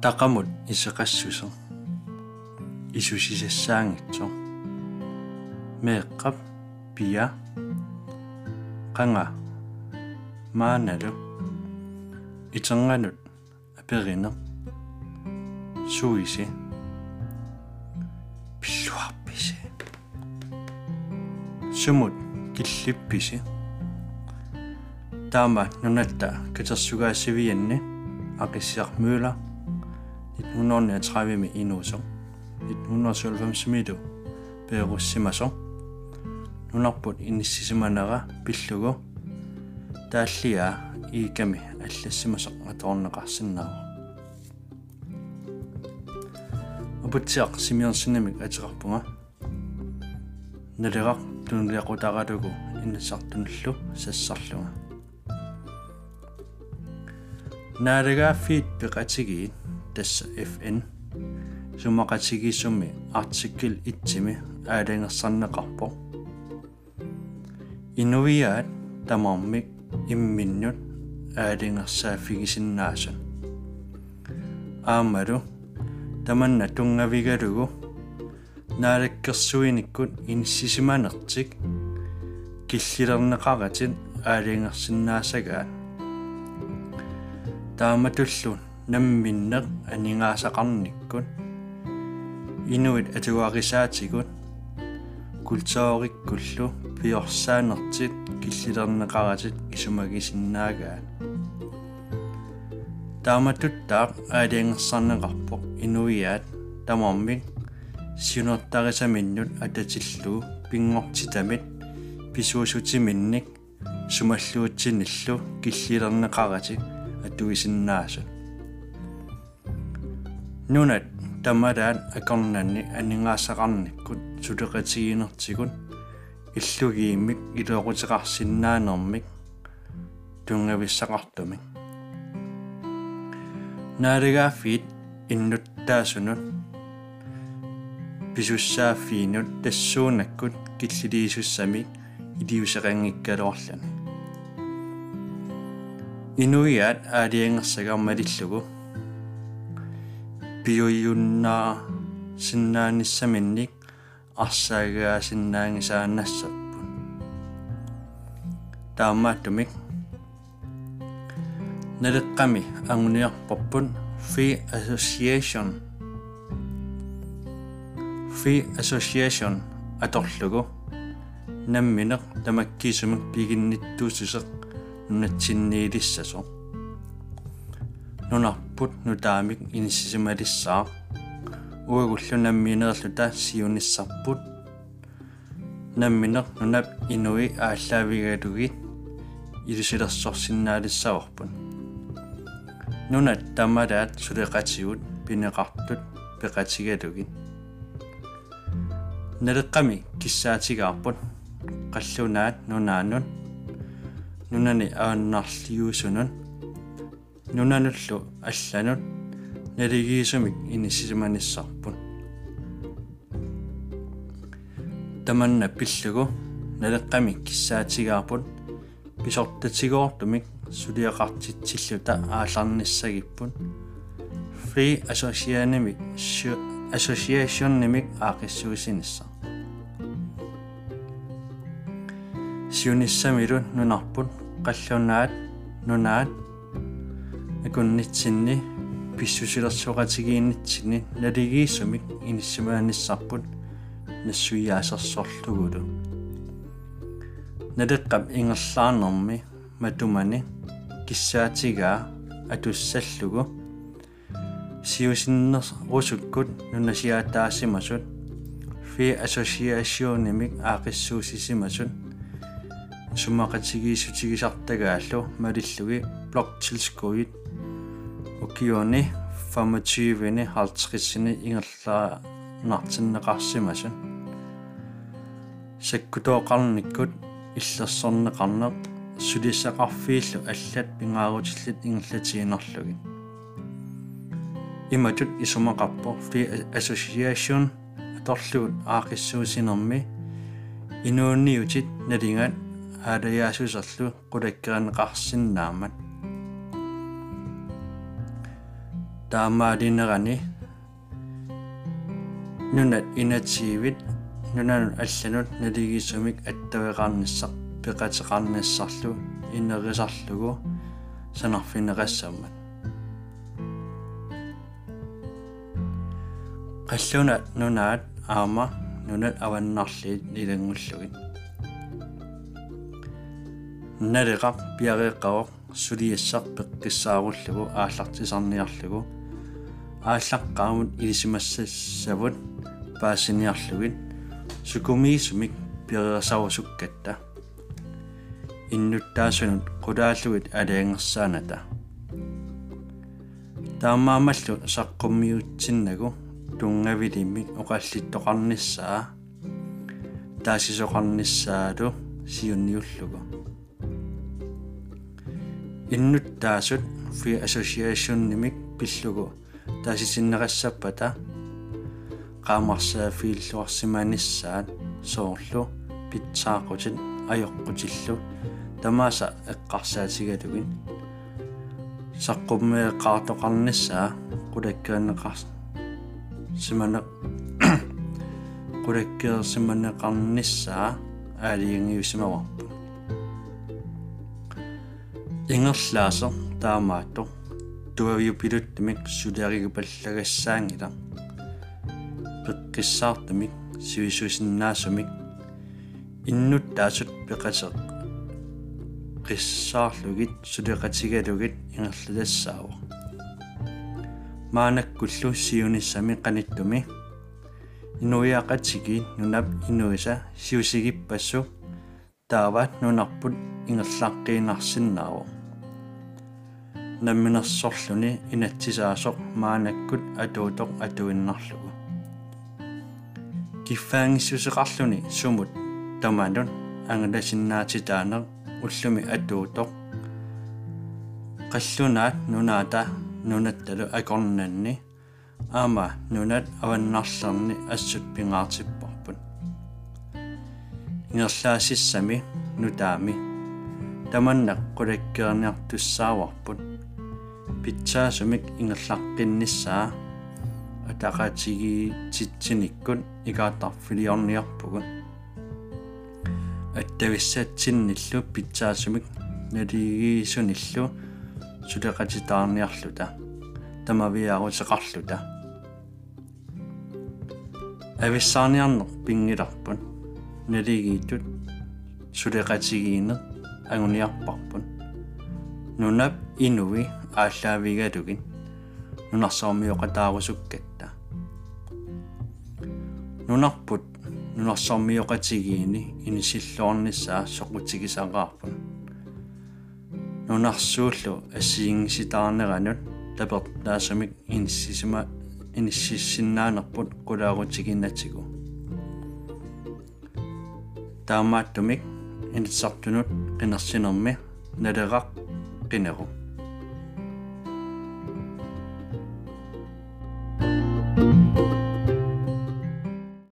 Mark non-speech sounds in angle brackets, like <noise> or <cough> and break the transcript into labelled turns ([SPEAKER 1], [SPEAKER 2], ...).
[SPEAKER 1] taqamut iseqassusa isusisassaangitso meeqqap pia. Qanga maanalu iternganut aperine suisi pilluarpisi sumut killippisi taama nunatta katersugaasivianni aqissiarmuula 1930 inuuso 1995 peerussimaso nunarput inissisimanaqa pillugu taallia iikami аллассимасеқ аторнеқарсиннаава апутсиақ симиерсинамик атеқарпунга налеқар тунлиақутаратугу иннасартунуллу сассарлунга. Наалегаффиит пеқатигиит тасса FN сумақатигиссуми артикл итсими аалангерсарнеқарпо инувиаат тамармик имминнут аалингерсааффигисиннаасан аамалу таманна тунгавигалугу наалаккерсуиниккут иниссисиманертик киллилернеқаратит аалингерсиннаасагаат тааматуллун намминнеқ анингаасақарниккут инуит атуарисаатигут культууриккуллу пиорсаанертит киллилернеқаратит исумагисиннаагаат тааматуттаақ аалиангерсарнеқарпоқ инуиаат тамармик сиунертарисаминнут ататиллуу пингортитамит писуусутиминник сумаллуутсиниллу киллилернеқарати атуисиннаасут нунат тамадаат акорнанни анингаасақарниккут сулеқатигинертигут иллугииммик илуоқутеқарсиннаанермик тунгависсақартумик наалегааффиит иннуттаасунут писуссааффиинут тассуунаккут киллилиисуссамик илиусеқангиккалоорлани инуиаат аалиангерсагармалиллугу пиуйуннаа синнааниссаминник арсаагаа синнаангисаанассаппун таамааттумик налеққами ангуниарпарпун free association. Free association аторлугу. Намминеқ тамаккисумик пигинниттуусусеқ нунатсинниилиссасо нунарпут нутаамик иниссисималиссаа уагуллу намминерлута сиуниссарпут намминеқ нунап инуи ааллаавигалугит илусилерсорсиннаалиссаварпут нунат тамадаат сулеқатигут пинеқартут пеқатигалугит налеққами киссаатигаарпут қаллунаат нунаанут нунани ааннарлиусунун нунануллу алланут налигиисумик иниссиманиссарпут таманна пиллугу налеққами киссаатигаарпут писортатигоортумик сулиақартитсиллута ааларниссагиппут free association-нимик association-нимик аақиссуисинисса сиуниссамилу нунарпут қаллунаат нунаат акуннитсинни писсусилерсуqatigiinnitsinni налигииссумик иниссимааниссарпут нассуиаасерсорлугулу налеққап ингерлаарнерми матумани киссаатигаа атуссаллугу. Сиусиннер русуккут нунасиаатаассимасут фи ассосиаасионимик аақиссуусисимасут. Суммақатигиисутигисартагааллу малиллуги блокtilskuit укиони 25-ни 50-ни ингерлаа нартиннеқарсимасун саккутооқарниккут иллерсорнеқарнеқ сулиссақарфииллу аллат пингаарутиллит ингерлатигинерлуги иматут исумақарпо фри association аторлугут аақиссуусинерми инуунниутит налингат аалаяасусерлу қулаккеранеқарсиннаамат таамаалинерани нунат инатсиивит нунанут алланут налигисумик аттавеқарниссақ пеқатеқарниссарлу инерисарлугу санарфинеқассаммат qalluunat nunaat aama nunat avannarliit ilangulluit naleqaq piareeqqaroq suliassaq peqqissaarullугу ааллартисарниарлугу ааллаққаамут илисимассассавут паассиниарлугит сукумиисумик пиреерсавусуккатта иннуттаасунут qulaallugit алаангерсааната таамаамаллу саққуммиутсиннагу тунгавилимик оқаллиттоқарниссаа таасисоқарниссаалу сиунниуллугу. Иннуттаасут free association нимик пиллугу таасисиннерассаппата qaamarsаа фииллуарсимааниссаат соорлу питсаақутит ajorqutилlu тамааса эққарсаатигалугин саққуммеэққаартоқарниссаа qulakkaanneqars симане <coughs> qulakkeersimanneqarnissaa аалиангиусимаварпу ингерлаасо туавиу пилуттмик сулиаригупаллагассаангила пеққиссаартамик сивисусиннаасумик иннут таасут пеқасеқ qissaarlugit suliqatigalugit ingerlalassaawa маанаккуллу сиунissami qanittumi инуиақатсики нунап инуиса сиусигиппассу таават нунарпут ингерлааққиинарсиннааву намминерсорлуни инатсисаасоқ маанаккут атуутоқ атуиннарлугу. Киффаангиссусеқарлуни сумут таманун ангаласиннаатитаанеқ уллуми атуутоқ қаллунаат нунаата нунатталу акорнанни. Аама нунат аваннарлерни ассут пингаартиппарпут ингерлаасиссами нутаами. Таманнақ қулаккерниартуссааварпут питсаасумик ингерлаққинниссаа атақатиги титсиниккут икааттарфилиорниарпугут аттависсаатсинниллу питсаасумик налигиисуниллу сулеқатитаарниарлута тамавиаарусеқарлута ависсаарниарнер пингиларпун налигиитут сулеқатигиине агуниарпарпун нунап инуи ааллаавигалугин нунарсаормиоқатаарусуккатта нунарпут нунарсаормиоқатигиини инисиллуорнissaа соқутигисақарпун нунарсууллу ассиингиситаарнеранут тапертаасамик иниссисима иниссиссиннаанерпут qulaarutigиннатигу таамааттумик инитсартунут qinерсинерми налеқақ qинеру